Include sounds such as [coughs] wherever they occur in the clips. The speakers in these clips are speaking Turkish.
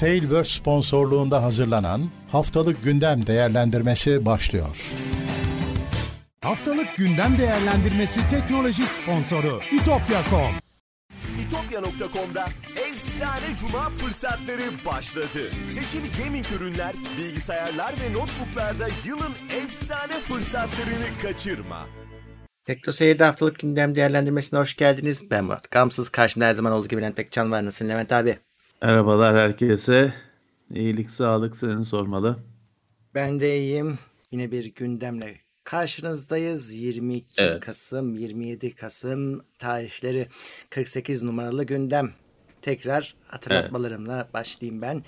Tailverse sponsorluğunda hazırlanan Haftalık Gündem Değerlendirmesi başlıyor. Haftalık Gündem Değerlendirmesi teknoloji sponsoru itopya.com İtopya.com'da efsane cuma fırsatları başladı. Seçili gaming ürünler, bilgisayarlar ve notebooklarda yılın efsane fırsatlarını kaçırma. Tekno Seyir'de haftalık gündem değerlendirmesine hoş geldiniz. Ben Murat Gamsız. Karşımda her zaman olduğu gibi Levent Pekcan var. Nasılsın Levent abi? Merhabalar herkese. İyilik, sağlık seni sormalı. Ben de iyiyim. Yine bir gündemle karşınızdayız. 22 Evet. Kasım, 27 Kasım tarihleri 48 numaralı gündem. Tekrar hatırlatmalarımla başlayayım ben.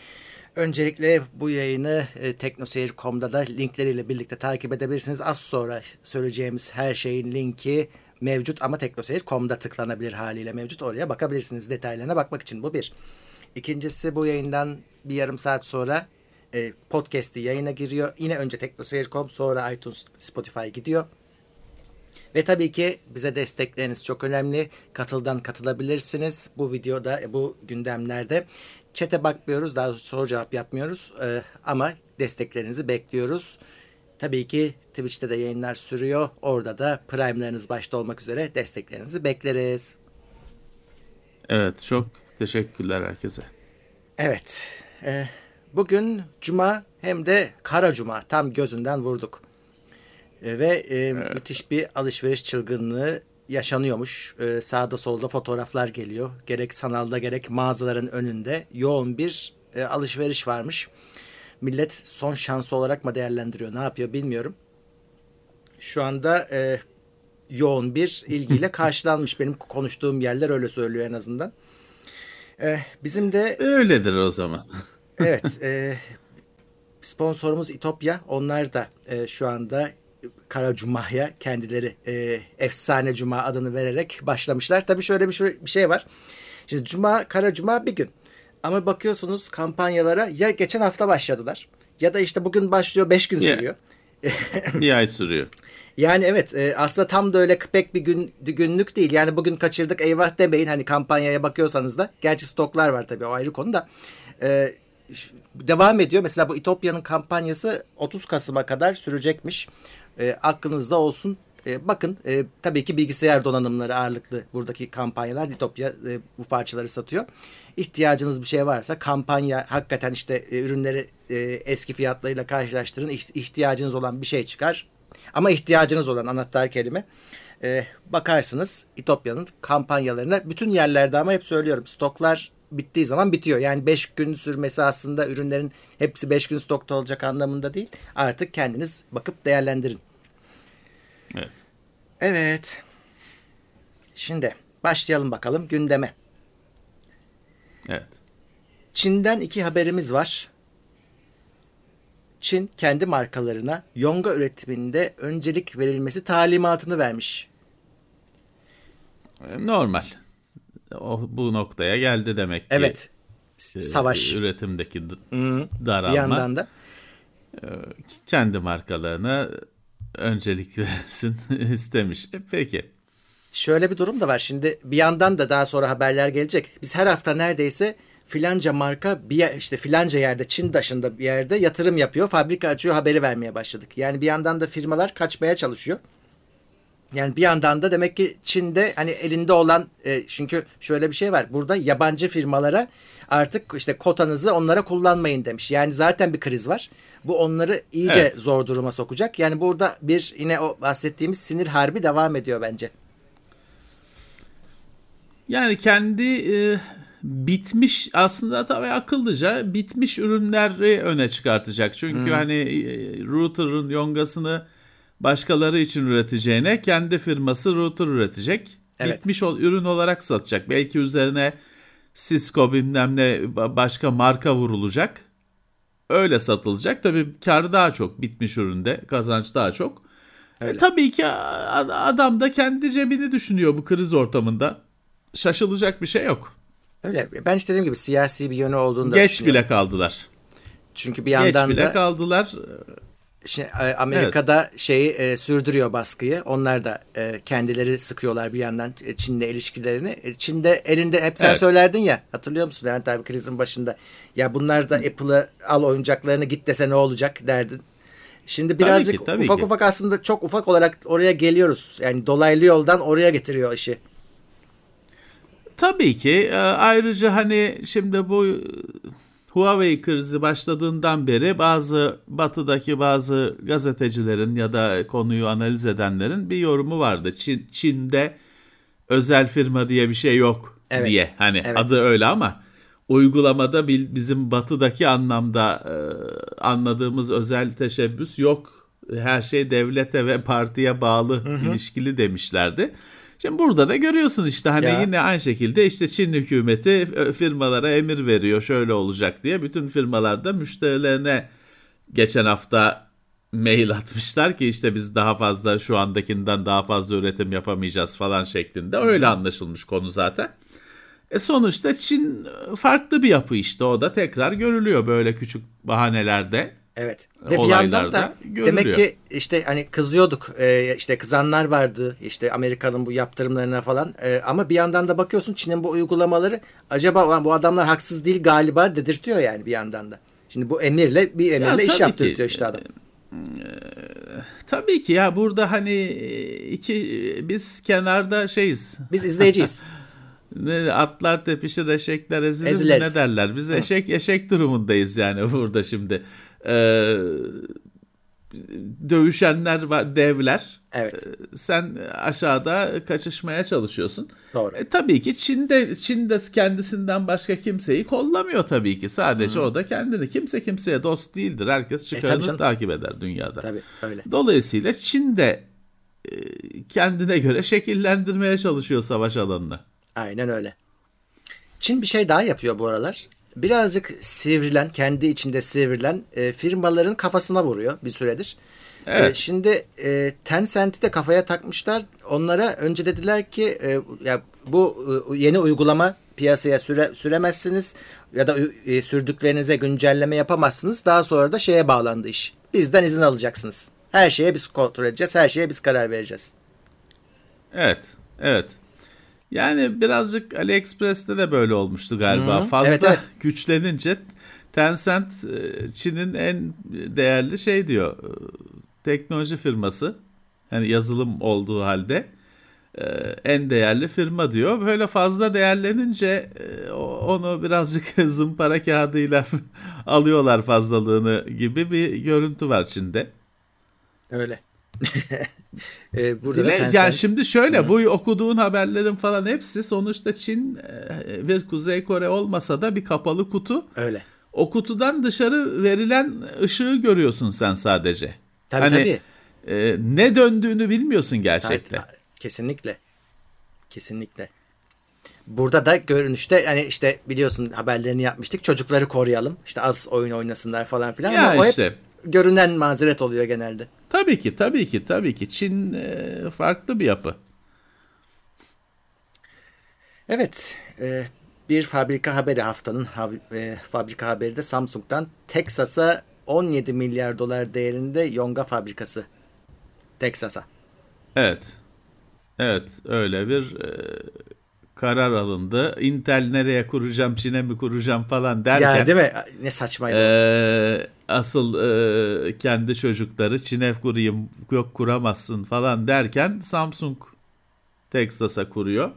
Öncelikle bu yayını e, teknoseyir.com'da da linkleriyle birlikte takip edebilirsiniz. Az sonra söyleyeceğimiz her şeyin linki mevcut ama teknoseyir.com'da tıklanabilir haliyle mevcut. Oraya bakabilirsiniz detaylarına bakmak için bu bir. İkincisi bu yayından bir yarım saat sonra e, podcast'i yayına giriyor. Yine önce teknoseyir.com sonra iTunes, Spotify gidiyor. Ve tabii ki bize destekleriniz çok önemli. Katıldan katılabilirsiniz. Bu videoda, e, bu gündemlerde çete bakmıyoruz. Daha soru cevap yapmıyoruz. Ee, ama desteklerinizi bekliyoruz. Tabii ki Twitch'te de yayınlar sürüyor. Orada da Prime'larınız başta olmak üzere desteklerinizi bekleriz. Evet çok teşekkürler herkese. Evet. e, bugün Cuma hem de Kara Cuma. Tam gözünden vurduk. E, ve e, müthiş bir alışveriş çılgınlığı yaşanıyormuş. E, sağda solda fotoğraflar geliyor. Gerek sanalda gerek mağazaların önünde yoğun bir e, alışveriş varmış. Millet son şansı olarak mı değerlendiriyor ne yapıyor bilmiyorum. Şu anda e, yoğun bir ilgiyle [laughs] karşılanmış. Benim konuştuğum yerler öyle söylüyor en azından. E, bizim de Öyledir o zaman. [laughs] Evet, e, sponsorumuz İtopya. Onlar da e, şu anda Kara Cuma'ya kendileri e, Efsane Cuma adını vererek başlamışlar. Tabii şöyle bir, şey- bir şey var. Şimdi Cuma, Kara Cuma bir gün. Ama bakıyorsunuz kampanyalara ya geçen hafta başladılar ya da işte bugün başlıyor 5 gün sürüyor. Bir ay [laughs] sürüyor. Yani evet e, aslında tam da öyle pek bir gün günlük değil. Yani bugün kaçırdık eyvah demeyin hani kampanyaya bakıyorsanız da. Gerçi stoklar var tabii o ayrı konu da. E, devam ediyor. Mesela bu İtopya'nın kampanyası 30 Kasım'a kadar sürecekmiş. E, aklınızda olsun. E, bakın e, tabii ki bilgisayar donanımları ağırlıklı buradaki kampanyalar. İtopya e, bu parçaları satıyor. İhtiyacınız bir şey varsa kampanya hakikaten işte e, ürünleri e, eski fiyatlarıyla karşılaştırın. İht- ihtiyacınız olan bir şey çıkar. Ama ihtiyacınız olan anahtar kelime. Ee, bakarsınız İtopya'nın kampanyalarına bütün yerlerde ama hep söylüyorum stoklar bittiği zaman bitiyor. Yani 5 gün sürmesi aslında ürünlerin hepsi 5 gün stokta olacak anlamında değil. Artık kendiniz bakıp değerlendirin. Evet. Evet. Şimdi başlayalım bakalım gündeme. Evet. Çin'den iki haberimiz var. Çin kendi markalarına yonga üretiminde öncelik verilmesi talimatını vermiş. E, Normal. O, bu noktaya geldi demek ki. Evet. e, Savaş. Üretimdeki d- Bir daralma. yandan da Kendi markalarına öncelik versin [laughs] istemiş. E, peki. şöyle bir durum da var. Şimdi bir yandan da daha sonra haberler gelecek. Biz her hafta neredeyse filanca marka bir yer- işte filanca yerde Çin dışında bir yerde yatırım yapıyor, fabrika açıyor haberi vermeye başladık. Yani bir yandan da firmalar kaçmaya çalışıyor. Yani bir yandan da demek ki Çin'de hani elinde olan e, çünkü şöyle bir şey var. Burada yabancı firmalara artık işte kotanızı onlara kullanmayın demiş. Yani zaten bir kriz var. Bu onları iyice Evet. zor duruma sokacak. Yani burada bir yine o bahsettiğimiz sinir harbi devam ediyor bence. Yani kendi e, bitmiş aslında tabii akıllıca bitmiş ürünleri öne çıkartacak. Çünkü hani e, router'ın yongasını başkaları için üreteceğine kendi firması router üretecek. Evet. Bitmiş ol, ürün olarak satacak. Belki üzerine Cisco bilmem ne ba- başka marka vurulacak. Öyle satılacak. Tabii kar daha çok bitmiş üründe. Kazanç daha çok. E, tabii ki adam da kendi cebini düşünüyor bu kriz ortamında. Şaşılacak bir şey yok. Öyle. Ben işte dediğim gibi siyasi bir yönü olduğunu Geç bile kaldılar. Çünkü bir Geç yandan bile da kaldılar. Şimdi e, Amerika'da evet. şeyi e, sürdürüyor baskıyı. Onlar da e, kendileri sıkıyorlar bir yandan e, Çin'le ilişkilerini. E, Çin'de elinde hep sen evet. söylerdin ya hatırlıyor musun Levent abi krizin başında. Ya bunlar da Apple'ı al oyuncaklarını git dese ne olacak derdin. Şimdi birazcık tabii ki, tabii ufak ki. ufak aslında çok ufak olarak oraya geliyoruz. Yani dolaylı yoldan oraya getiriyor işi. Tabii ki. Ayrıca hani şimdi bu Huawei krizi başladığından beri bazı batıdaki bazı gazetecilerin ya da konuyu analiz edenlerin bir yorumu vardı. Çin, Çin'de özel firma diye bir şey yok evet. diye. Hani evet. adı öyle ama uygulamada bizim batıdaki anlamda e, anladığımız özel teşebbüs yok. Her şey devlete ve partiye bağlı hı hı. ilişkili demişlerdi. Şimdi burada da görüyorsun işte hani ya. yine aynı şekilde işte Çin hükümeti e, firmalara emir veriyor şöyle olacak diye. Bütün firmalar da müşterilerine geçen hafta mail atmışlar ki işte biz daha fazla şu andakinden daha fazla üretim yapamayacağız falan şeklinde. Öyle anlaşılmış konu zaten. E sonuçta Çin farklı bir yapı işte o da tekrar görülüyor böyle küçük bahanelerde. Evet. Ve bir yandan da görülüyor. demek ki işte hani kızıyorduk e, işte kızanlar vardı işte Amerika'nın bu yaptırımlarına falan e, ama bir yandan da bakıyorsun Çin'in bu uygulamaları acaba bu adamlar haksız değil galiba dedirtiyor yani bir yandan da. Şimdi bu emirle bir emirle ya, iş yaptırtıyor ki. işte adam. E, tabii ki ya burada hani iki biz kenarda şeyiz. Biz izleyeceğiz. [laughs] ne atlar tepişir eşekler ezilir Ezileriz. ne derler. Biz eşek eşek durumundayız yani [laughs] burada şimdi e, dövüşenler var, devler. Evet. E, sen aşağıda kaçışmaya çalışıyorsun. Doğru. E, tabii ki Çin'de Çin'de kendisinden başka kimseyi kollamıyor tabii ki. Sadece Hı. o da kendini. Kimse kimseye dost değildir. Herkes e, çıkarını e, takip eder dünyada. Tabii öyle. Dolayısıyla Çin'de e, kendine göre şekillendirmeye çalışıyor savaş alanını. Aynen öyle. Çin bir şey daha yapıyor bu aralar birazcık sivrilen, kendi içinde sivrilen e, firmaların kafasına vuruyor bir süredir. E, evet. E, şimdi e, Tencent'i de kafaya takmışlar. Onlara önce dediler ki e, ya bu e, yeni uygulama piyasaya süre, süremezsiniz ya da e, sürdüklerinize güncelleme yapamazsınız. Daha sonra da şeye bağlandı iş. Bizden izin alacaksınız. Her şeye biz kontrol edeceğiz, her şeye biz karar vereceğiz. Evet, evet. Yani birazcık AliExpress'te de böyle olmuştu galiba. Hı-hı. Fazla evet, evet. [laughs] güçlenince Tencent e, Çin'in en değerli şey diyor e, teknoloji firması. Yani yazılım olduğu halde e, en değerli firma diyor. Böyle fazla değerlenince onu birazcık [laughs] zımpara kağıdıyla [laughs] alıyorlar fazlalığını gibi bir görüntü var Çin'de. Öyle. [laughs] e, burada Dile, da yani şimdi şöyle Hı. bu okuduğun haberlerin falan hepsi sonuçta Çin e, bir Kuzey Kore olmasa da bir kapalı kutu. Öyle. O kutudan dışarı verilen ışığı görüyorsun sen sadece. Tabii hani, tabii. E, ne döndüğünü bilmiyorsun gerçekten. Tabii, kesinlikle. Kesinlikle. Burada da görünüşte hani işte biliyorsun haberlerini yapmıştık. Çocukları koruyalım. İşte az oyun oynasınlar falan filan. Ya Ama işte. o hep görünen mazeret oluyor genelde. Tabii ki, tabii ki, tabii ki. Çin e, farklı bir yapı. Evet, e, bir fabrika haberi haftanın e, fabrika haberi de Samsung'dan Texas'a 17 milyar dolar değerinde yonga fabrikası. Texas'a. Evet. Evet, öyle bir e, karar alındı. Intel nereye kuracağım, Çin'e mi kuracağım falan derken. Ya değil mi? Ne saçmaydı. E, asıl e, kendi çocukları Çin'e kurayım, yok kuramazsın falan derken Samsung Texas'a kuruyor.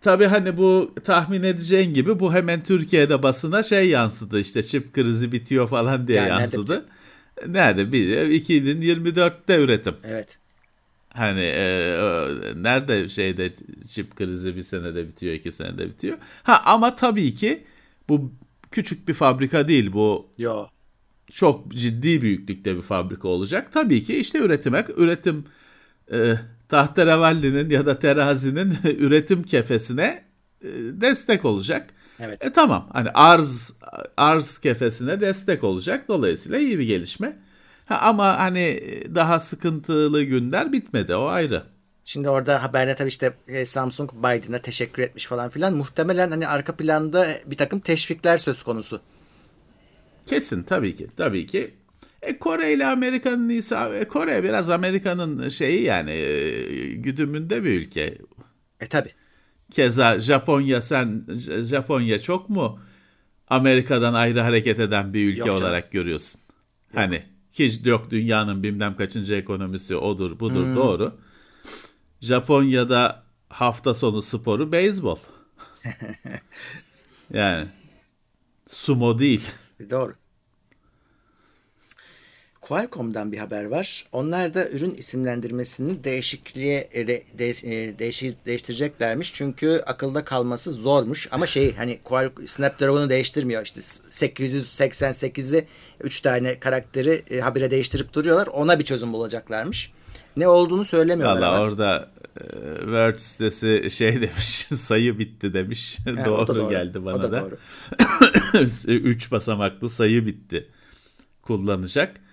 Tabii hani bu tahmin edeceğin gibi bu hemen Türkiye'de basına şey yansıdı işte çip krizi bitiyor falan diye yani yansıdı. Nerede? nerede? Bir, 2024'te üretim. Evet. Hani e, nerede şeyde çip krizi bir senede bitiyor, iki senede bitiyor. Ha ama tabii ki bu küçük bir fabrika değil bu. Yo. Çok ciddi büyüklükte bir fabrika olacak. Tabii ki işte üretime, üretim e, tahterevalli'nin ya da terazinin [laughs] üretim kefesine e, destek olacak. Evet. E tamam hani arz arz kefesine destek olacak. Dolayısıyla iyi bir gelişme. Ha, ama hani daha sıkıntılı günler bitmedi o ayrı. Şimdi orada haberde tabii işte e, Samsung Biden'a teşekkür etmiş falan filan. Muhtemelen hani arka planda bir takım teşvikler söz konusu. Kesin tabii ki tabii ki. E Kore ile Amerika'nın ise e, Kore biraz Amerika'nın şeyi yani e, güdümünde bir ülke. E tabi. Keza Japonya sen Japonya çok mu Amerika'dan ayrı hareket eden bir ülke Yok olarak görüyorsun? Yok. Hani hiç yok dünyanın bilmem kaçıncı ekonomisi odur budur hmm. doğru. Japonya'da hafta sonu sporu beyzbol. [laughs] yani sumo değil. Doğru. Qualcomm'dan bir haber var. Onlar da ürün isimlendirmesini değişikliğe de, de, e, değişir, değiştireceklermiş. Çünkü akılda kalması zormuş. Ama şey hani Qualcomm Snapdragon'u değiştirmiyor. İşte 888'i 3 tane karakteri e, habire değiştirip duruyorlar. Ona bir çözüm bulacaklarmış. Ne olduğunu söylemiyorlar Valla orada e, Word sitesi şey [laughs] demiş sayı bitti demiş. He, doğru, doğru geldi bana da. da. Doğru. [coughs] 3 basamaklı sayı bitti kullanacak.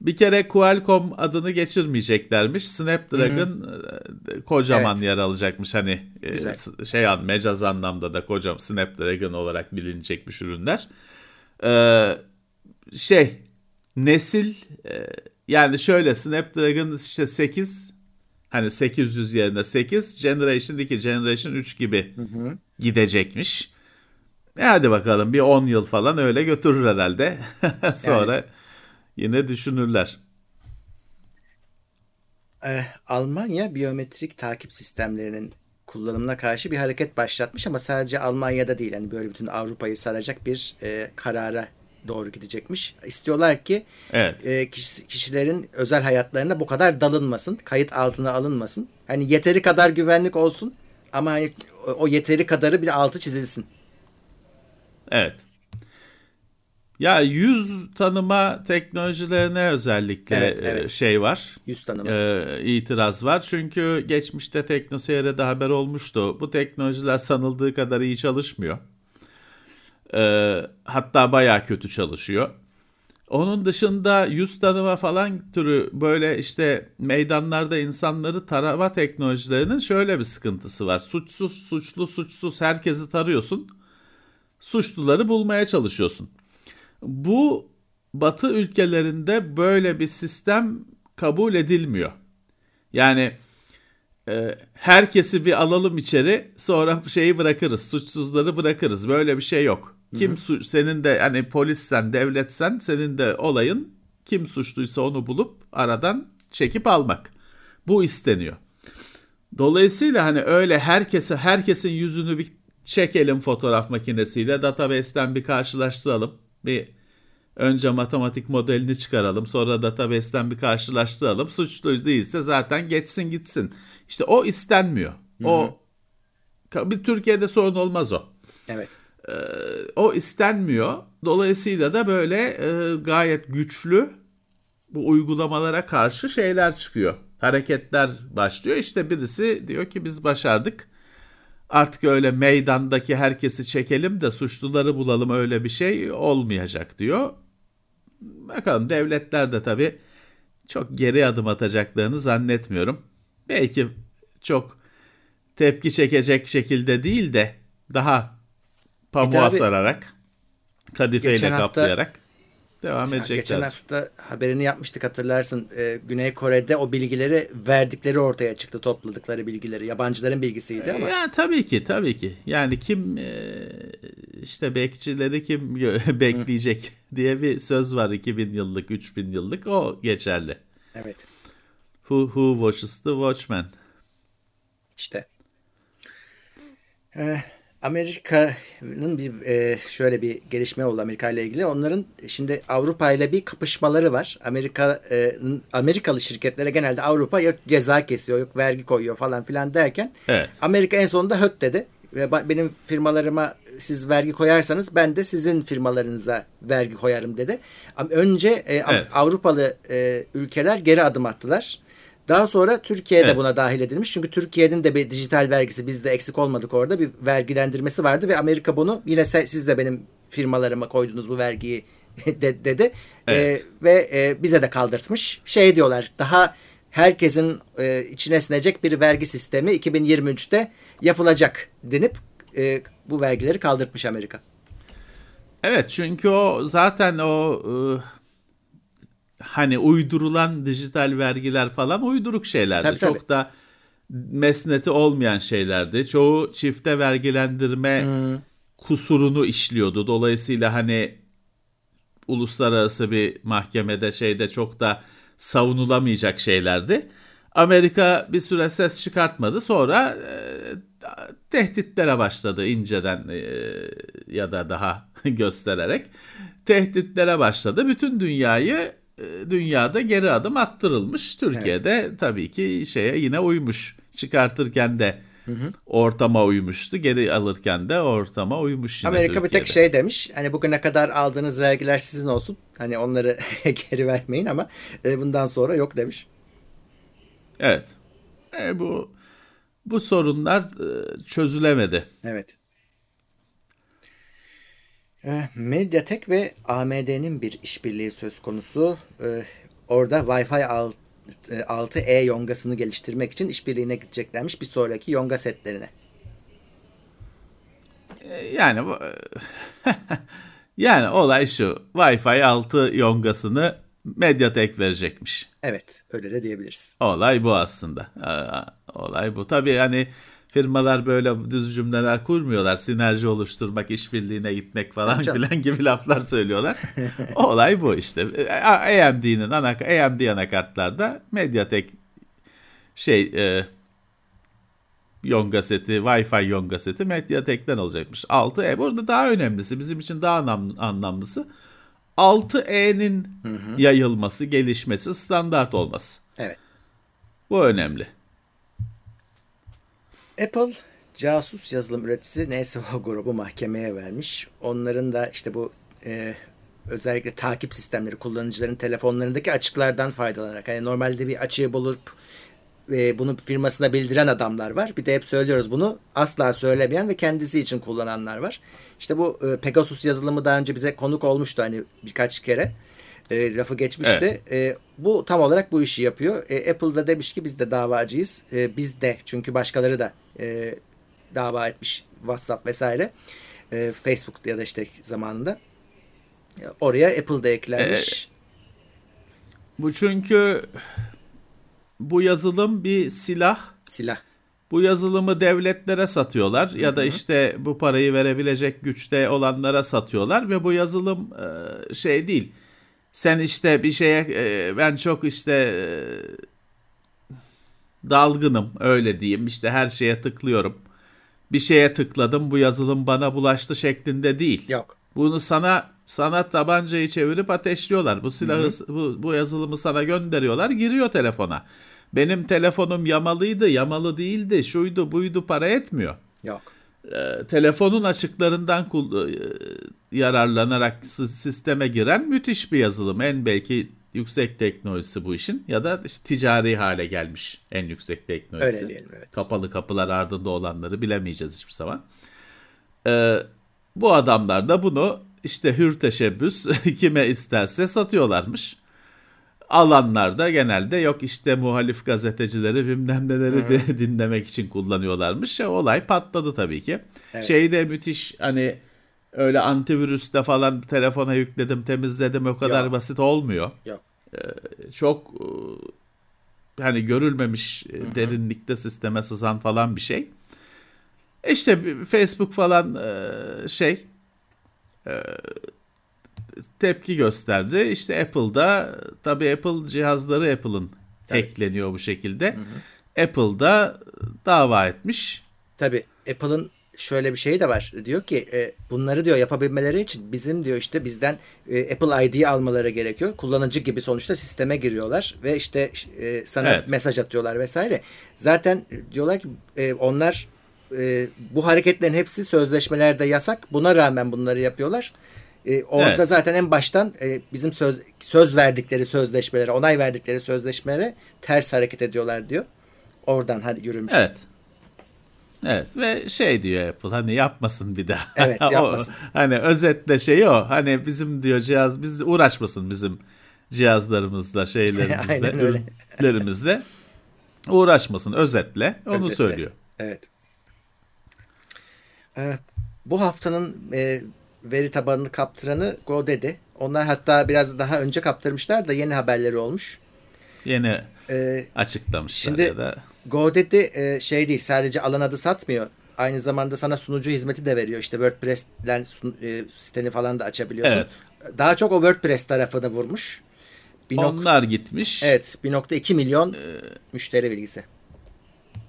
Bir kere Qualcomm adını geçirmeyeceklermiş. Snapdragon Hı-hı. E, kocaman evet. yer alacakmış. Hani e, Güzel. şey an mecaz anlamda da kocam Snapdragon olarak bilinecekmiş ürünler. Ee, şey nesil e, yani şöyle Snapdragon işte 8 hani 800 yerine 8 Generation 2 Generation 3 gibi hı hı. gidecekmiş. E hadi bakalım bir 10 yıl falan öyle götürür herhalde. [laughs] Sonra yani yine düşünürler. Ee, Almanya biyometrik takip sistemlerinin kullanımına karşı bir hareket başlatmış ama sadece Almanya'da değil yani böyle bütün Avrupa'yı saracak bir e, karara doğru gidecekmiş. İstiyorlar ki evet. e, kişi, kişilerin özel hayatlarına bu kadar dalınmasın, kayıt altına alınmasın. Hani yeteri kadar güvenlik olsun ama hani o yeteri kadarı bir altı çizilsin. Evet. Ya yüz tanıma teknolojilerine özellikle evet, evet. E, şey var. Yüz tanıma. E, itiraz var. Çünkü geçmişte teknoseyre de haber olmuştu. Bu teknolojiler sanıldığı kadar iyi çalışmıyor. E, hatta baya kötü çalışıyor. Onun dışında yüz tanıma falan türü böyle işte meydanlarda insanları tarama teknolojilerinin şöyle bir sıkıntısı var. Suçsuz, suçlu, suçsuz herkesi tarıyorsun. Suçluları bulmaya çalışıyorsun. Bu Batı ülkelerinde böyle bir sistem kabul edilmiyor. Yani e, herkesi bir alalım içeri sonra şeyi bırakırız suçsuzları bırakırız böyle bir şey yok. Kim su senin de hani polissen devletsen senin de olayın kim suçluysa onu bulup aradan çekip almak. Bu isteniyor. Dolayısıyla hani öyle herkese herkesin yüzünü bir çekelim fotoğraf makinesiyle database'ten bir karşılaştıralım bir önce matematik modelini çıkaralım sonra database'ten bir karşılaştıralım. Suçlu değilse zaten geçsin gitsin. İşte o istenmiyor. Hı-hı. O bir Türkiye'de sorun olmaz o. Evet. Ee, o istenmiyor. Dolayısıyla da böyle e, gayet güçlü bu uygulamalara karşı şeyler çıkıyor. Hareketler başlıyor. İşte birisi diyor ki biz başardık artık öyle meydandaki herkesi çekelim de suçluları bulalım öyle bir şey olmayacak diyor. Bakalım devletler de tabii çok geri adım atacaklarını zannetmiyorum. Belki çok tepki çekecek şekilde değil de daha pamuğa e sararak, kadifeyle kaplayarak devam Mesela edecekler. Geçen hafta haberini yapmıştık hatırlarsın. Ee, Güney Kore'de o bilgileri verdikleri ortaya çıktı. Topladıkları bilgileri. Yabancıların bilgisiydi ama. Ya tabii ki tabii ki. Yani kim e, işte bekçileri kim [laughs] bekleyecek [laughs] diye bir söz var 2000 yıllık 3000 yıllık o geçerli. Evet. Who, who watches the watchman? İşte. Ee, Amerika'nın bir e, şöyle bir gelişme oldu Amerika ile ilgili. Onların şimdi Avrupa ile bir kapışmaları var. Amerika'nın Amerikalı şirketlere genelde Avrupa yok ceza kesiyor, yok vergi koyuyor falan filan derken evet. Amerika en sonunda höt dedi ve benim firmalarıma siz vergi koyarsanız ben de sizin firmalarınıza vergi koyarım dedi. Önce e, evet. Avrupalı e, ülkeler geri adım attılar. Daha sonra Türkiye de evet. buna dahil edilmiş. Çünkü Türkiye'nin de bir dijital vergisi bizde eksik olmadık orada bir vergilendirmesi vardı ve Amerika bunu yine siz de benim firmalarıma koydunuz bu vergiyi [laughs] de, dedi. Evet. E, ve e, bize de kaldırtmış. Şey diyorlar daha herkesin e, içine sinecek bir vergi sistemi 2023'te yapılacak denip e, bu vergileri kaldırtmış Amerika. Evet çünkü o zaten o e, hani uydurulan dijital vergiler falan uyduruk şeylerdi. Tabii, tabii. Çok da mesneti olmayan şeylerdi. Çoğu çifte vergilendirme kusurunu işliyordu. Dolayısıyla hani uluslararası bir mahkemede şeyde çok da savunulamayacak şeylerdi. Amerika bir süre ses çıkartmadı. Sonra e, tehditlere başladı inceden e, ya da daha [laughs] göstererek tehditlere başladı. Bütün dünyayı dünyada geri adım attırılmış. Türkiye'de tabii ki şeye yine uymuş. Çıkartırken de ortama uymuştu. Geri alırken de ortama uymuş yine Amerika bir tek Türkiye'de. şey demiş. Hani bugüne kadar aldığınız vergiler sizin olsun. Hani onları [laughs] geri vermeyin ama e, bundan sonra yok demiş. Evet. E, bu bu sorunlar e, çözülemedi. Evet. Eh, Mediatek ve AMD'nin bir işbirliği söz konusu. Eh, Orada Wi-Fi alt- eh, 6E yongasını geliştirmek için işbirliğine gideceklermiş bir sonraki yonga setlerine. Yani bu- [laughs] yani olay şu. Wi-Fi 6 yongasını Mediatek verecekmiş. Evet, öyle de diyebiliriz. Olay bu aslında. Olay bu. Tabii hani firmalar böyle düz cümleler kurmuyorlar. Sinerji oluşturmak, işbirliğine gitmek falan filan gibi laflar söylüyorlar. Olay bu işte. AMD'nin ana, AMD anakartlarda Mediatek şey e, yonga seti, Wi-Fi yonga seti Mediatek'ten olacakmış. 6E burada daha önemlisi, bizim için daha anlam, anlamlısı 6E'nin yayılması, gelişmesi, standart olması. Evet. Bu önemli. Apple casus yazılım üreticisi neyse o grubu mahkemeye vermiş. Onların da işte bu e, özellikle takip sistemleri kullanıcıların telefonlarındaki açıklardan faydalanarak hani normalde bir açığı bulup e, bunu firmasına bildiren adamlar var. Bir de hep söylüyoruz bunu asla söylemeyen ve kendisi için kullananlar var. İşte bu e, Pegasus yazılımı daha önce bize konuk olmuştu hani birkaç kere. E, lafı geçmişti. E, bu tam olarak bu işi yapıyor. E, Apple da demiş ki biz de davacıyız. E, biz de çünkü başkaları da e, dava etmiş WhatsApp vesaire. E, Facebook ya da işte zamanında. E, Oraya Apple da eklenmiş. Bu çünkü bu yazılım bir silah. Silah. Bu yazılımı devletlere satıyorlar ya da işte bu parayı verebilecek güçte olanlara satıyorlar ve bu yazılım e, şey değil. Sen işte bir şeye e, ben çok işte e, dalgınım öyle diyeyim işte her şeye tıklıyorum. Bir şeye tıkladım bu yazılım bana bulaştı şeklinde değil. Yok. Bunu sana sana tabancayı çevirip ateşliyorlar. Bu silahı bu, bu yazılımı sana gönderiyorlar. Giriyor telefona. Benim telefonum yamalıydı, yamalı değildi, şuydu, buydu para etmiyor. Yok. Ee, telefonun açıklarından e, yararlanarak sisteme giren müthiş bir yazılım. En belki yüksek teknolojisi bu işin ya da işte ticari hale gelmiş en yüksek teknolojisi. Öyle diyelim, evet. Kapalı kapılar ardında olanları bilemeyeceğiz hiçbir zaman. Ee, bu adamlar da bunu işte hür teşebbüs [laughs] kime isterse satıyorlarmış. Alanlar da genelde yok işte muhalif gazetecileri bilmem neleri de [laughs] dinlemek için kullanıyorlarmış. Olay patladı tabii ki. Evet. Şey de müthiş hani öyle antivirüste falan telefona yükledim temizledim o kadar Yok. basit olmuyor. Yok. Çok e, hani görülmemiş e, derinlikte sisteme sızan falan bir şey. İşte bir- Facebook falan e, şey e, tepki gösterdi. İşte Apple'da tabii Apple cihazları Apple'ın hackleniyor bu şekilde. Apple'da dava etmiş. Tabii Apple'ın şöyle bir şeyi de var. Diyor ki e, bunları diyor yapabilmeleri için bizim diyor işte bizden e, Apple ID'yi almaları gerekiyor. Kullanıcı gibi sonuçta sisteme giriyorlar ve işte e, sana Evet. mesaj atıyorlar vesaire. Zaten diyorlar ki e, onlar e, bu hareketlerin hepsi sözleşmelerde yasak. Buna rağmen bunları yapıyorlar. E, orada Evet. zaten en baştan e, bizim söz söz verdikleri sözleşmelere, onay verdikleri sözleşmelere ters hareket ediyorlar diyor. Oradan hadi yürümüş. Evet. Evet ve şey diyor Apple hani yapmasın bir daha. [laughs] Evet, [laughs] O, yapmasın. hani özetle şey o hani bizim diyor cihaz biz uğraşmasın bizim cihazlarımızla şeylerimizle [laughs] ürünlerimizle uğraşmasın özetle onu Özetle. söylüyor. Evet. Ee, bu haftanın e, veri tabanını kaptıranı GoDaddy. Onlar hatta biraz daha önce kaptırmışlar da yeni haberleri olmuş. Yeni Ee, açıklamışlar şimdi- ya da. GoDaddy e, şey değil sadece alan adı satmıyor. Aynı zamanda sana sunucu hizmeti de veriyor. İşte WordPress'ten e, siteni falan da açabiliyorsun. Evet. Daha çok o WordPress tarafını vurmuş. Bir nok- Onlar gitmiş. evet 1.2 milyon müşteri bilgisi.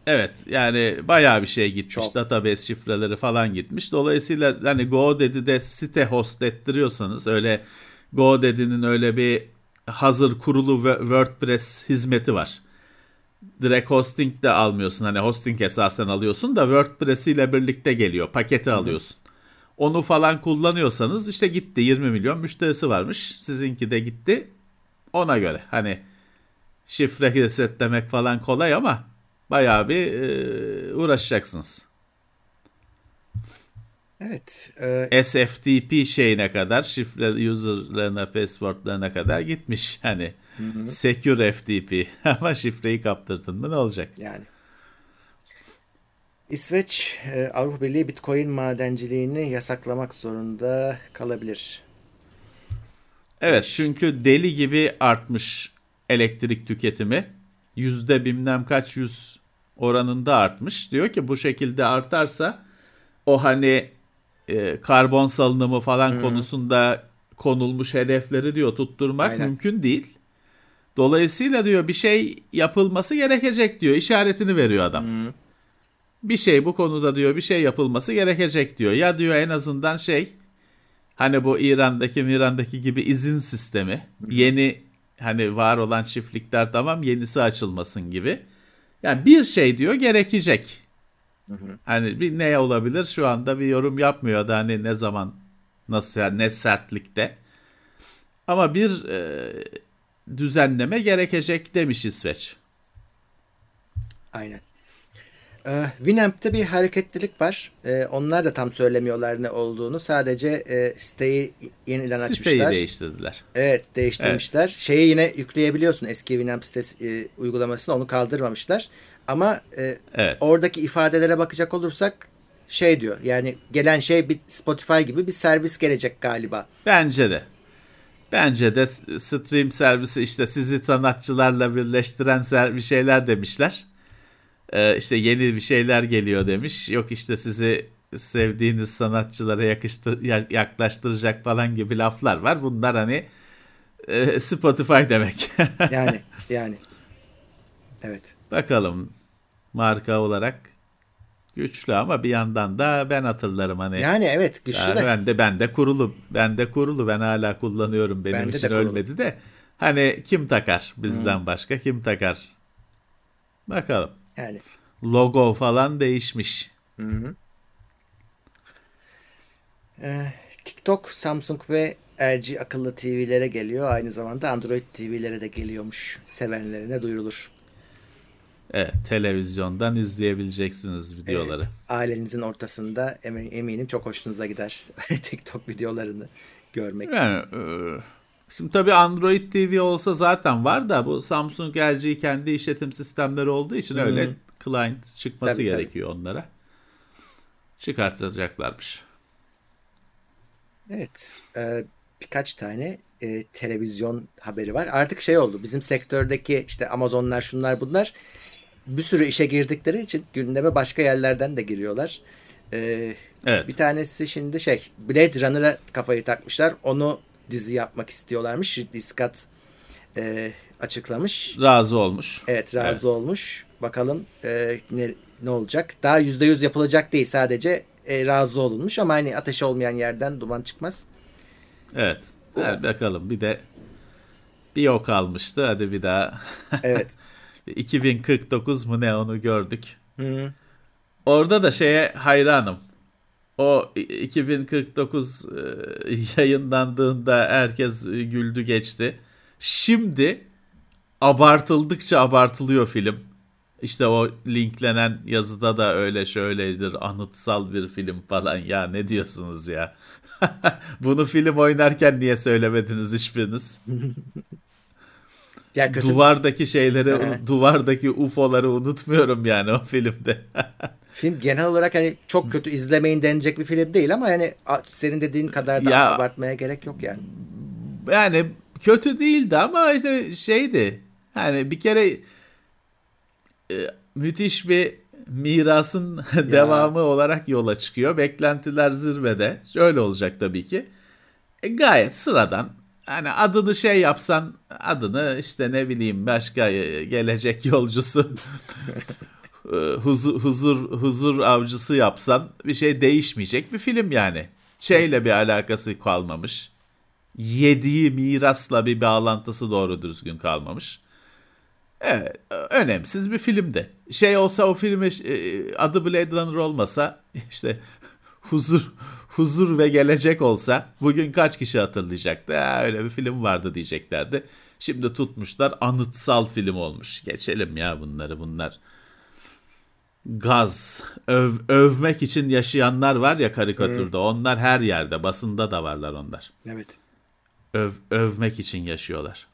Evet yani bayağı bir şey gitmiş. Çok. Database şifreleri falan gitmiş. Dolayısıyla hani GoDaddy'de site host ettiriyorsanız öyle GoDaddy'nin öyle bir hazır kurulu WordPress hizmeti var. Direkt hosting de almıyorsun. Hani hosting esasen alıyorsun da WordPress ile birlikte geliyor. Paketi alıyorsun. Onu falan kullanıyorsanız işte gitti 20 milyon müşterisi varmış. Sizinki de gitti. Ona göre hani şifre resetlemek falan kolay ama bayağı bir e, uğraşacaksınız. Evet. e, SFTP şeyine kadar şifre user'larına, password'larına kadar gitmiş. Hani secure FTP [laughs] ama şifreyi kaptırdın mı ne olacak? yani. İsveç e, Avrupa Birliği Bitcoin madenciliğini yasaklamak zorunda kalabilir. Evet çünkü deli gibi artmış elektrik tüketimi. Yüzde bilmem kaç yüz oranında artmış. Diyor ki bu şekilde artarsa o hani e, karbon salınımı falan konusunda konulmuş hedefleri diyor tutturmak Aynen. mümkün değil. Dolayısıyla diyor bir şey yapılması gerekecek diyor. işaretini veriyor adam. Bir şey bu konuda diyor bir şey yapılması gerekecek diyor. Ya diyor en azından şey Hani bu İran'daki İran'daki gibi izin sistemi. Yeni hani var olan çiftlikler tamam yenisi açılmasın gibi. Yani bir şey diyor gerekecek. Hani bir ne olabilir şu anda bir yorum yapmıyor da hani ne zaman nasıl yani ne sertlikte. Ama bir e, düzenleme gerekecek demiş İsveç. Aynen. Ee, Winamp'te bir hareketlilik var. Ee, onlar da tam söylemiyorlar ne olduğunu. Sadece e, siteyi yeniden Siteyi açmışlar. değiştirdiler. Evet değiştirmişler. Şeyi yine yükleyebiliyorsun eski Winamp sitesi e, uygulamasını onu kaldırmamışlar. Ama e, Evet. oradaki ifadelere bakacak olursak şey diyor yani gelen şey bir Spotify gibi bir servis gelecek galiba. Bence de. Bence de stream servisi işte sizi sanatçılarla birleştiren bir şeyler demişler. Ee, işte yeni bir şeyler geliyor demiş. Yok işte sizi sevdiğiniz sanatçılara yakıştır, ya- yaklaştıracak falan gibi laflar var. Bunlar hani e, Spotify demek. [laughs] Yani yani. Evet. Bakalım marka olarak güçlü ama bir yandan da ben hatırlarım hani. Yani evet güçlü Yani de. ben de ben de kurulu. Ben de kurulu. Ben hala kullanıyorum. Benim Bende de için kurulu. ölmedi de. Hani kim takar bizden başka kim takar? Bakalım. Yani. Logo falan değişmiş. Ee, TikTok, Samsung ve LG akıllı TV'lere geliyor. Aynı zamanda Android TV'lere de geliyormuş. Sevenlerine duyurulur. Evet, televizyondan izleyebileceksiniz videoları. Evet, ailenizin ortasında emi- eminim çok hoşunuza gider [laughs] TikTok videolarını görmek. Yani e, şimdi tabii Android TV olsa zaten var da bu Samsung LG kendi işletim sistemleri olduğu için öyle client çıkması Tabii, tabii. gerekiyor onlara. Çıkartacaklarmış. Evet. e, birkaç tane e, televizyon haberi var. Artık şey oldu. Bizim sektördeki işte Amazonlar şunlar bunlar bir sürü işe girdikleri için gündeme başka yerlerden de giriyorlar. E, Evet. Bir tanesi şimdi şey Blade Runner'a kafayı takmışlar. Onu dizi yapmak istiyorlarmış. Ridley Scott e, açıklamış. Razı olmuş. Evet razı olmuş. Bakalım e, ne, ne olacak. Daha yüzde yüz yapılacak değil. Sadece e, razı olunmuş ama hani ateş olmayan yerden duman çıkmaz. Evet. Hadi bakalım bir de bir o kalmıştı. Hadi bir daha. Evet. [laughs] 2049 mu ne onu gördük. Hı. Orada da şeye hayranım. O 2049 e, [laughs] yayınlandığında herkes e, güldü geçti. Şimdi abartıldıkça abartılıyor film. İşte o linklenen yazıda da öyle şöyledir anıtsal bir film falan ya ne diyorsunuz ya. [laughs] Bunu film oynarken niye söylemediniz hiçbiriniz? [laughs] Ya kötü Duvardaki şeyleri, Ee. duvardaki UFO'ları unutmuyorum yani o filmde. [laughs] film genel olarak hani çok kötü izlemeyin denecek bir film değil ama yani senin dediğin kadar da Ya- abartmaya gerek yok yani. yani kötü değildi ama işte şeydi. Yani bir kere e, müthiş bir mirasın [laughs] devamı olarak yola çıkıyor. Beklentiler zirvede. Şöyle olacak tabii ki. E, gayet sıradan. Hani adını şey yapsan adını işte ne bileyim başka e, gelecek yolcusu [laughs] e, huzur, huzur huzur avcısı yapsan bir şey değişmeyecek bir film yani. Şeyle bir alakası kalmamış. Yediği mirasla bir bağlantısı doğru düzgün kalmamış. Evet, önemsiz bir filmdi. Şey olsa o filmi e, adı Blade Runner olmasa [laughs] işte huzur huzur ve gelecek olsa bugün kaç kişi hatırlayacaktı? Ya, öyle bir film vardı diyeceklerdi. Şimdi tutmuşlar anıtsal film olmuş. Geçelim ya bunları bunlar. Gaz, öv, övmek için yaşayanlar var ya karikatürde. Hmm. Onlar her yerde, basında da varlar onlar. Evet. Öv, övmek için yaşıyorlar.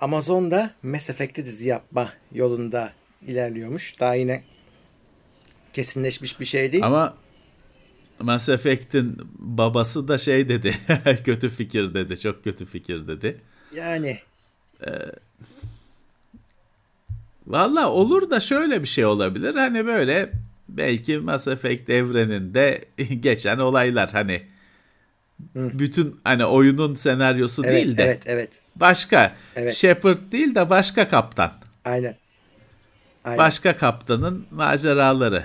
Amazon'da Mass Effect'i dizi yapma yolunda ilerliyormuş. Daha yine kesinleşmiş bir şey değil. Ama Mass Effect'in babası da şey dedi. [laughs] kötü fikir dedi. Çok kötü fikir dedi. Yani. Ee, Valla olur da şöyle bir şey olabilir. Hani böyle belki Mass Effect evreninde [laughs] geçen olaylar hani Hı. bütün hani oyunun senaryosu evet, değil de evet, evet. başka evet. Shepard değil de başka kaptan. Aynen. Aynen. Başka kaptanın maceraları.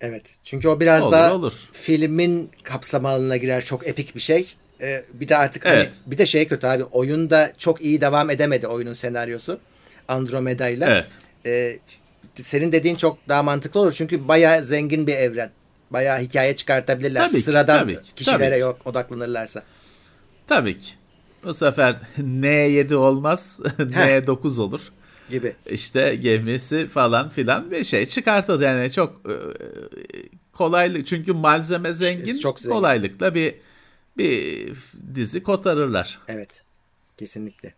Evet. Çünkü o biraz olur, daha olur. filmin kapsam alanına girer. Çok epik bir şey. Ee, bir de artık hani evet. hani bir de şey kötü abi. Oyunda çok iyi devam edemedi oyunun senaryosu. Andromeda ile. Evet. Ee, senin dediğin çok daha mantıklı olur. Çünkü bayağı zengin bir evren. Bayağı hikaye çıkartabilirler. Tabii ki, Sıradan tabii ki, kişilere tabii yok odaklanırlarsa. Tabii ki. Bu sefer [laughs] N7 olmaz. [laughs] N9 olur gibi. İşte gemisi falan filan bir şey çıkartır yani çok e, kolaylık çünkü malzeme zengin, çok zengin. kolaylıkla bir bir dizi kotarırlar. Evet. Kesinlikle.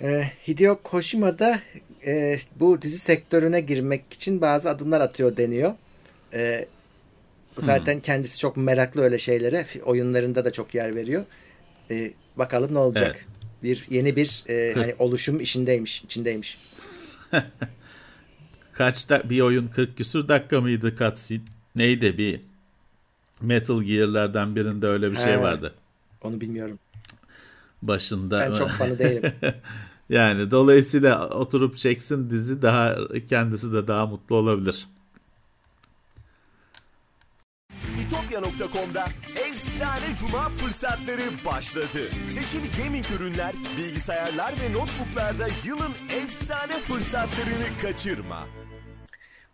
Ee, Hideo Kojima da e, bu dizi sektörüne girmek için bazı adımlar atıyor deniyor. E, zaten hmm. kendisi çok meraklı öyle şeylere. Oyunlarında da çok yer veriyor. E, bakalım ne olacak. Evet bir yeni bir e, hani oluşum işindeymiş, içindeymiş. [laughs] Kaçta bir oyun 40 küsur dakika mıydı cutscene? Neydi bir Metal Gear'lardan birinde öyle bir şey He, şey vardı. Onu bilmiyorum. Başında. Ben çok fanı değilim. [laughs] yani dolayısıyla oturup çeksin dizi daha kendisi de daha mutlu olabilir. İtopya.com'da efsane cuma fırsatları başladı. Seçili gaming ürünler, bilgisayarlar ve notebooklarda yılın efsane fırsatlarını kaçırma.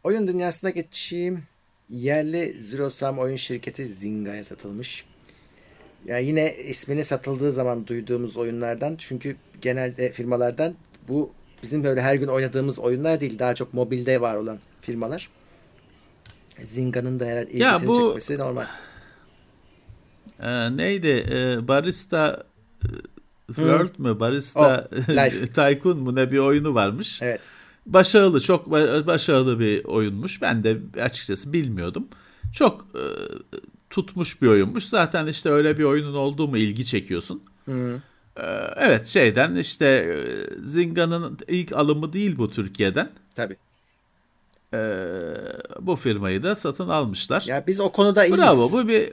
Oyun dünyasına geçeyim. Yerli Zero Sum oyun şirketi Zinga'ya satılmış. Ya yani yine ismini satıldığı zaman duyduğumuz oyunlardan çünkü genelde firmalardan bu bizim böyle her gün oynadığımız oyunlar değil daha çok mobilde var olan firmalar. Zinga'nın da herhalde ilgisini bu, çekmesi normal. E, neydi? E, Barista World hmm. mu? Barista oh, [laughs] Tycoon mu ne bir oyunu varmış. Evet. Başarılı, çok başarılı bir oyunmuş. Ben de açıkçası bilmiyordum. Çok e, tutmuş bir oyunmuş. Zaten işte öyle bir oyunun olduğu mu ilgi çekiyorsun. Hmm. Evet şeyden işte e, Zinga'nın ilk alımı değil bu Türkiye'den. Tabii e, bu firmayı da satın almışlar. Ya biz o konuda iyiyiz. Bravo bu bir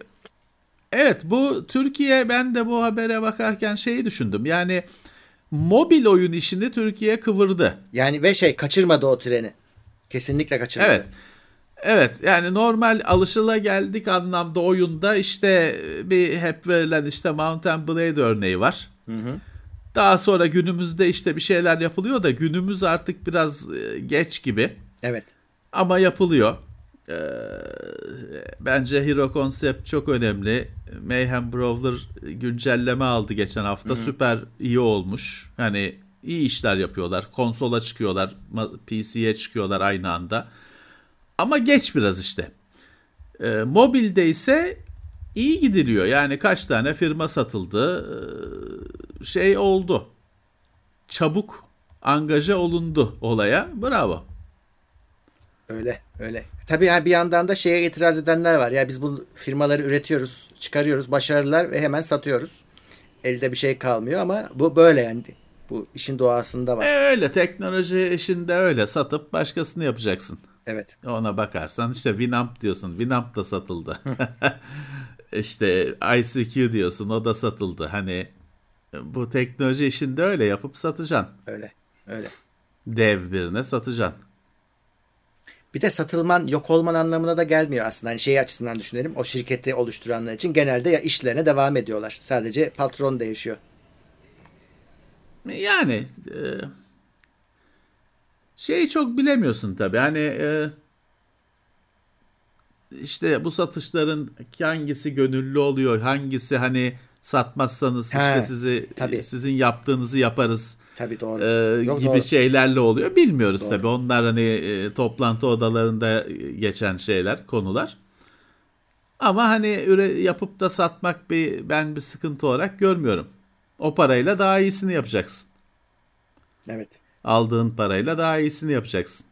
Evet bu Türkiye ben de bu habere bakarken şeyi düşündüm. Yani mobil oyun işini Türkiye kıvırdı. Yani ve şey kaçırmadı o treni. Kesinlikle kaçırmadı. Evet. Evet yani normal alışıla geldik anlamda oyunda işte bir hep verilen işte Mountain Blade örneği var. Hı hı. Daha sonra günümüzde işte bir şeyler yapılıyor da günümüz artık biraz e, geç gibi. Evet. Ama yapılıyor. Ee, bence Hero Concept çok önemli. Mayhem Brawler güncelleme aldı geçen hafta. Hı-hı. Süper iyi olmuş. Hani iyi işler yapıyorlar. Konsola çıkıyorlar, PC'ye çıkıyorlar aynı anda. Ama geç biraz işte. Ee, mobilde ise iyi gidiliyor. Yani kaç tane firma satıldı. Ee, şey oldu. Çabuk angaja olundu olaya. Bravo. Öyle öyle. Tabii yani bir yandan da şeye itiraz edenler var. Ya biz bu firmaları üretiyoruz, çıkarıyoruz, başarırlar ve hemen satıyoruz. Elde bir şey kalmıyor ama bu böyle yani. Bu işin doğasında var. E öyle teknoloji işinde öyle satıp başkasını yapacaksın. Evet. Ona bakarsan işte Winamp diyorsun. Winamp da satıldı. [laughs] işte ICQ diyorsun o da satıldı. Hani bu teknoloji işinde öyle yapıp satacaksın. Öyle. Öyle. Dev birine satacaksın. Bir de satılman yok olman anlamına da gelmiyor aslında. Hani şey açısından düşünelim. O şirketi oluşturanlar için genelde ya işlerine devam ediyorlar. Sadece patron değişiyor. Yani e, şeyi çok bilemiyorsun tabii. Hani e, işte bu satışların hangisi gönüllü oluyor, hangisi hani satmazsanız He, işte sizi tabii. sizin yaptığınızı yaparız Tabii doğru. e, Yok, gibi doğru. şeylerle oluyor. Bilmiyoruz Doğru. tabii. Onlar hani e, toplantı odalarında geçen şeyler, konular. Ama hani üre, yapıp da satmak bir ben bir sıkıntı olarak görmüyorum. O parayla daha iyisini yapacaksın. Evet. Aldığın parayla daha iyisini yapacaksın.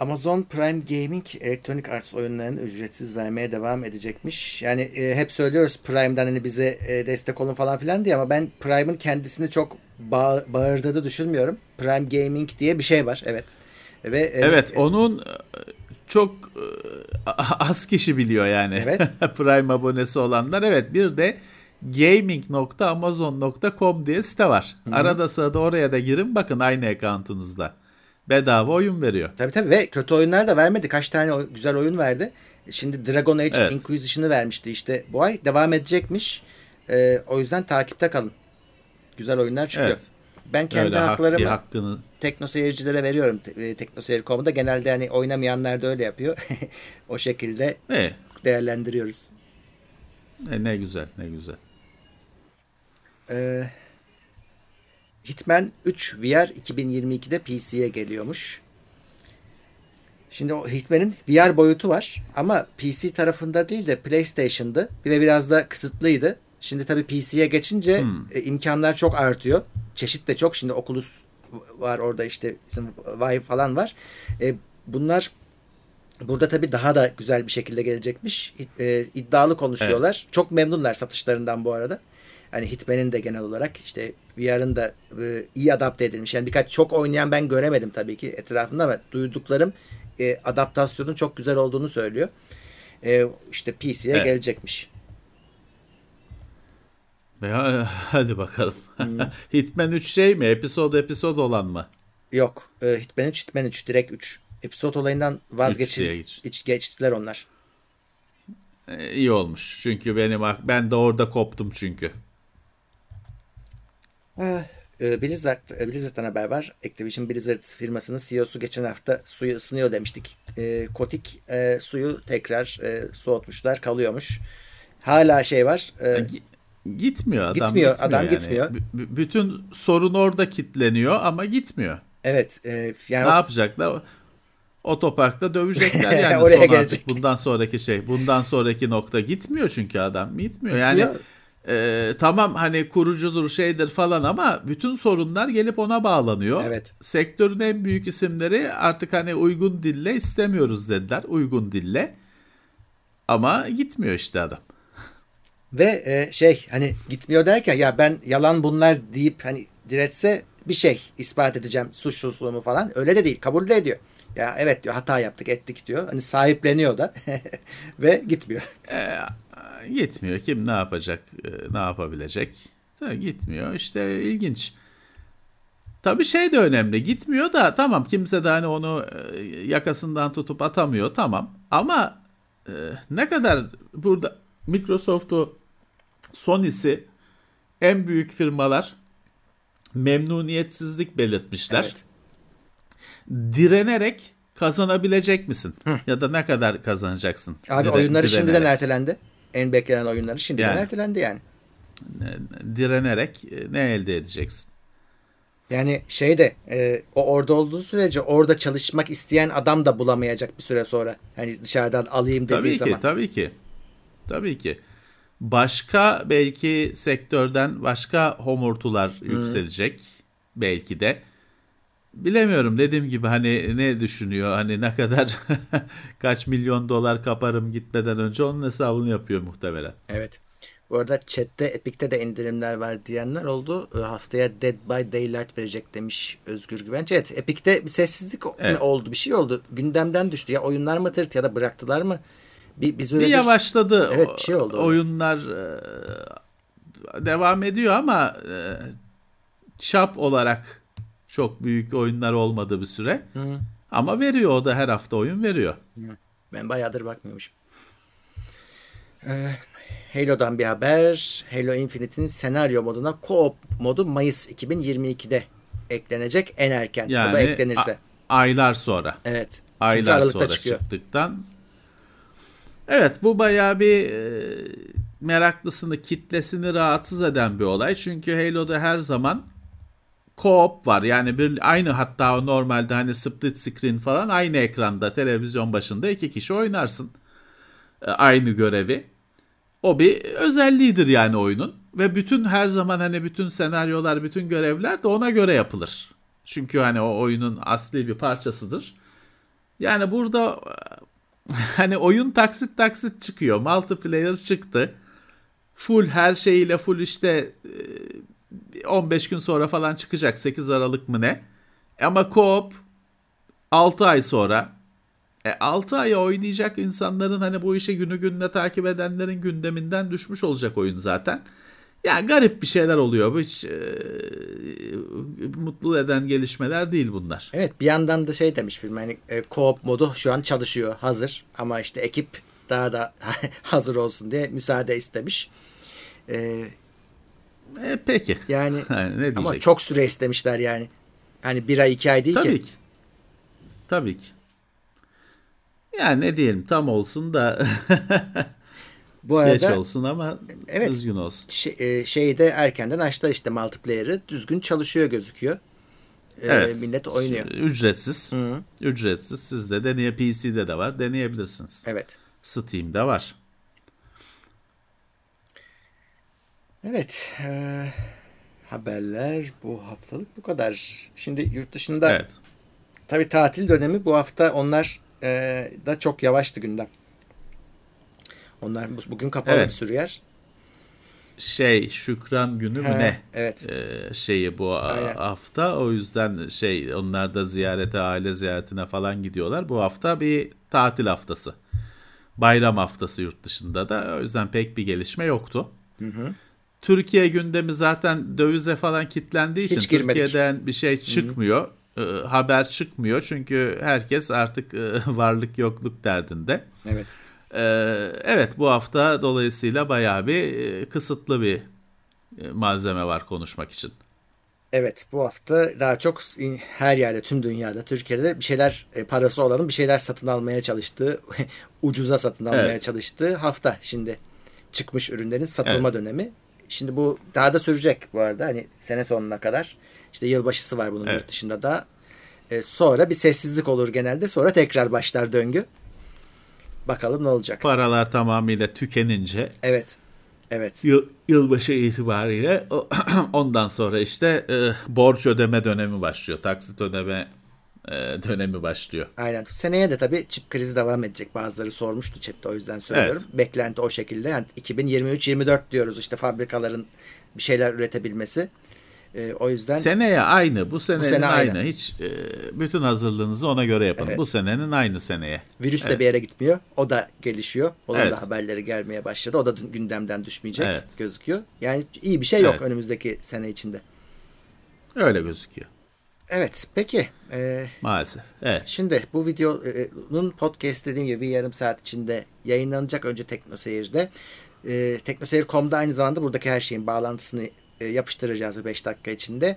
Amazon Prime Gaming elektronik arts oyunlarını ücretsiz vermeye devam edecekmiş. Yani e, hep söylüyoruz Prime'dan hani bize e, destek olun falan filan diye ama ben Prime'ın kendisini çok bağ- bağırdığını düşünmüyorum. Prime Gaming diye bir şey var. Evet. Ve e, Evet, e, onun çok e, [laughs] az kişi biliyor yani. Evet. [laughs] Prime abonesi olanlar. Evet, bir de gaming.amazon.com diye site var. Arada sırada oraya da girin bakın aynı accountunuzda. Bedava oyun veriyor. Tabii tabii ve kötü oyunlar da vermedi. Kaç tane güzel oyun verdi. Şimdi Dragon Age Evet. Inquisition'ı vermişti işte bu ay. Devam edecekmiş. E, o yüzden takipte kalın. Güzel oyunlar çıkıyor. Evet. Ben kendi Öyle hak- haklarımı hakkını tekno seyircilere veriyorum. E, Tekno seyir.com'da genelde hani oynamayanlar da öyle yapıyor. [laughs] o şekilde e, değerlendiriyoruz. e, ne güzel ne güzel. Ee, Hitman 3 VR 2022'de PC'ye geliyormuş. Şimdi o Hitman'in VR boyutu var ama PC tarafında değil de PlayStation'dı ve biraz da kısıtlıydı. Şimdi tabii PC'ye geçince e, imkanlar çok artıyor. Çeşit de çok. Şimdi Oculus var orada işte bizim Vive falan var. E, bunlar burada tabii daha da güzel bir şekilde gelecekmiş. E, iddialı konuşuyorlar. Çok memnunlar satışlarından bu arada. Hani Hitman'in de genel olarak işte VR'ın da e, iyi adapte edilmiş. Yani birkaç çok oynayan ben göremedim tabii ki etrafında ama duyduklarım e, adaptasyonun çok güzel olduğunu söylüyor. E, işte PC'ye Evet. gelecekmiş. Ya, hadi bakalım. Hmm. [laughs] Hitman 3 şey mi? Episode episode olan mı? Yok. E, Hitman 3, Hitman 3 direkt 3. Episode olayından vazgeçin. Hiç geçtiler onlar. E, iyi olmuş. Çünkü benim ben de orada koptum çünkü. E, Blizzard, e, Blizzard'dan haber var. Activision Blizzard firmasının CEO'su geçen hafta suyu ısınıyor demiştik. E, Kotik e, suyu tekrar e, soğutmuşlar. Kalıyormuş. Hala şey var. e, Gi- Gitmiyor adam. Gitmiyor, adam yani. gitmiyor. B- bütün sorun orada kitleniyor ama gitmiyor. evet. E, yani Ne yapacaklar? Otoparkta dövecekler [laughs] yani Oraya son gelecek. bundan sonraki şey. Bundan sonraki nokta gitmiyor çünkü adam. Gitmiyor. Yani Gitmiyor. E, tamam hani kurucudur şeydir falan ama bütün sorunlar gelip ona bağlanıyor. Evet. Sektörün en büyük isimleri artık hani uygun dille istemiyoruz dediler. Uygun dille. Ama gitmiyor işte adam. [laughs] Ve e, şey hani gitmiyor derken ya ben yalan bunlar deyip hani diretse bir şey ispat edeceğim suçsuzluğumu falan. Öyle de değil. Kabul de ediyor. Ya evet diyor hata yaptık ettik diyor. Hani sahipleniyor da [laughs] ve gitmiyor. Gitmiyor. Kim ne yapacak, e, ne yapabilecek? Tabii gitmiyor. İşte ilginç. Tabii şey de önemli. Gitmiyor da tamam kimse de hani onu e, yakasından tutup atamıyor tamam. Ama e, ne kadar burada Microsoft'u Sony'si en büyük firmalar memnuniyetsizlik belirtmişler. Evet. Direnerek kazanabilecek misin? Ya da ne kadar kazanacaksın? Abi Dire- oyunları şimdiden direnerek. ertelendi. En beklenen oyunları şimdiden Yani. ertelendi yani. direnerek e, ne elde edeceksin? Yani şey de e, o orada olduğu sürece orada çalışmak isteyen adam da bulamayacak bir süre sonra. Hani dışarıdan alayım dediği Tabii ki, zaman. tabii ki. Tabii ki. Başka belki sektörden başka homurtular yükselecek belki de. Bilemiyorum dediğim gibi hani ne düşünüyor hani ne kadar [laughs] kaç milyon dolar kaparım gitmeden önce onun hesabını yapıyor muhtemelen. Evet. Bu arada chatte Epic'te de indirimler var diyenler oldu. Ee, Haftaya Dead by Daylight verecek demiş Özgür Güvenç. Evet Epic'te bir sessizlik Evet. oldu. Bir şey oldu. Gündemden düştü. Ya oyunlar mı tırt ya da bıraktılar mı? Bir, bir Bir yavaşladı. Evet, bir şey oldu O- Oyunlar e, devam ediyor ama e, çap olarak çok büyük oyunlar olmadı bir süre. Ama veriyor o da her hafta oyun veriyor. Ben bayağıdır bakmıyormuşum. Ee, Halo'dan bir haber. Halo Infinite'in senaryo moduna co-op modu Mayıs 2022'de eklenecek en erken. Yani o da eklenirse. aylar sonra. evet. Çünkü Aylar Aralık'ta sonra çıkıyor. çıktıktan. Evet bu bayağı bir e, meraklısını, kitlesini rahatsız eden bir olay. Çünkü Halo'da her zaman co-op var. Yani bir aynı hatta normalde hani split screen falan aynı ekranda televizyon başında iki kişi oynarsın. E, aynı görevi. O bir özelliğidir yani oyunun ve bütün her zaman hani bütün senaryolar, bütün görevler de ona göre yapılır. Çünkü hani o oyunun asli bir parçasıdır. Yani burada [laughs] hani oyun taksit taksit çıkıyor. Multiplayer çıktı. Full her şeyiyle full işte e, 15 gün sonra falan çıkacak. 8 Aralık mı ne? Ama co-op 6 ay sonra e, 6 ay oynayacak insanların hani bu işi günü gününe takip edenlerin gündeminden düşmüş olacak oyun zaten. Ya garip bir şeyler oluyor. Bu hiç e, mutlu eden gelişmeler değil bunlar. Evet bir yandan da şey demiş film hani e, co-op modu şu an çalışıyor hazır ama işte ekip daha da [laughs] hazır olsun diye müsaade istemiş. E, E, peki. yani Yani [laughs] ne ama çok süre istemişler yani. Hani bir ay iki ay değil Tabii ki. ki. Tabii ki. Yani ne diyelim tam olsun da [laughs] Bu geç arada olsun ama Evet. düzgün olsun. şey, e, şeyde erkenden açtı işte multiplayer'ı düzgün çalışıyor gözüküyor. E, Evet. Millet oynuyor. Ücretsiz. Ücretsiz. Sizde deneye PC'de de var. Deneyebilirsiniz. Evet. Steam'de var. Evet. e, haberler bu haftalık bu kadar. Şimdi yurt dışında Evet. Tabii tatil dönemi bu hafta onlar e, da çok yavaştı gündem. Onlar bu- bugün kapalı Evet. bir sürü yer. Şey Şükran günü mü ne? Evet. Ee, şeyi bu Aynen. hafta o yüzden şey onlar da ziyarete aile ziyaretine falan gidiyorlar. Bu hafta bir tatil haftası. Bayram haftası yurt dışında da o yüzden pek bir gelişme yoktu. Türkiye gündemi zaten dövize falan kilitlendiği için Hiç girmedik. Türkiye'den bir şey çıkmıyor. Ee, haber çıkmıyor çünkü herkes artık e, [laughs] varlık yokluk derdinde. Evet. Ee, evet bu hafta dolayısıyla bayağı bir e, kısıtlı bir e, malzeme var konuşmak için. Evet bu hafta daha çok her yerde tüm dünyada Türkiye'de bir şeyler e, parası olanın bir şeyler satın almaya çalıştığı [laughs] ucuza satın almaya Evet. çalıştığı hafta şimdi çıkmış ürünlerin satılma dönemi. Şimdi bu daha da sürecek bu arada hani sene sonuna kadar. İşte yılbaşısı var bunun Evet. yurt dışında da. E, sonra bir sessizlik olur genelde. Sonra tekrar başlar döngü. Bakalım ne olacak. Paralar tamamıyla tükenince Evet. Evet. yıl, yılbaşı itibariyle [clears throat] ondan sonra işte e, borç ödeme dönemi başlıyor. Taksit ödeme dönemi başlıyor. Aynen. Seneye de tabii çip krizi devam edecek. Bazıları sormuştu chatte o yüzden söylüyorum. Beklenti o şekilde. Yani 2023-24 diyoruz işte fabrikaların bir şeyler üretebilmesi. Ee, o yüzden Seneye aynı. Bu senenin sene aynı. aynı. Hiç e, bütün hazırlığınızı ona göre yapın. Evet. Bu senenin aynı seneye. virüs de bir yere gitmiyor. O da gelişiyor. Onun Evet. da haberleri gelmeye başladı. O da gündemden düşmeyecek Evet. gözüküyor. Yani iyi bir şey yok Evet. önümüzdeki sene içinde. Öyle gözüküyor. Evet peki. Ee, Maalesef. Evet. Şimdi bu videonun podcast dediğim gibi yarım saat içinde yayınlanacak önce TeknoSeyir'de. E, TeknoSeyir.com'da aynı zamanda buradaki her şeyin bağlantısını e, yapıştıracağız 5 dakika içinde.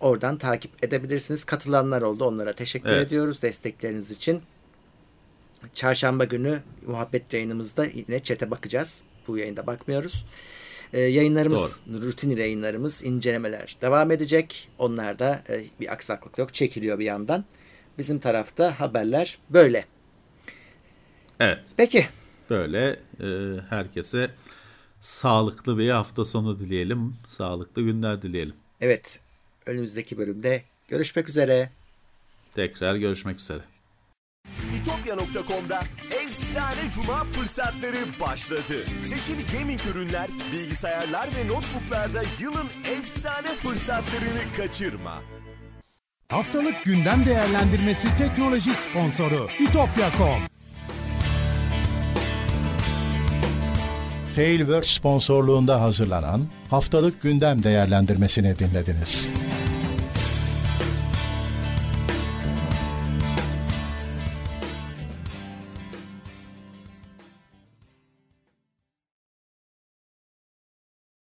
Oradan takip edebilirsiniz. Katılanlar oldu. Onlara teşekkür Evet. ediyoruz destekleriniz için. Çarşamba günü muhabbet yayınımızda yine çete bakacağız. Bu yayında bakmıyoruz. E, yayınlarımız, rutin yayınlarımız, incelemeler devam edecek. Onlarda e, bir aksaklık yok. Çekiliyor bir yandan. Bizim tarafta haberler böyle. Evet. Peki. Böyle e, herkese sağlıklı bir hafta sonu dileyelim. Sağlıklı günler dileyelim. Evet. Önümüzdeki bölümde Görüşmek üzere. Tekrar görüşmek üzere. İtopya.com'da efsane cuma fırsatları başladı. Seçili gaming ürünler, bilgisayarlar ve notebooklarda yılın efsane fırsatlarını kaçırma. Haftalık gündem değerlendirmesi teknoloji sponsoru itopya.com. Tailwords sponsorluğunda hazırlanan haftalık gündem değerlendirmesini dinlediniz.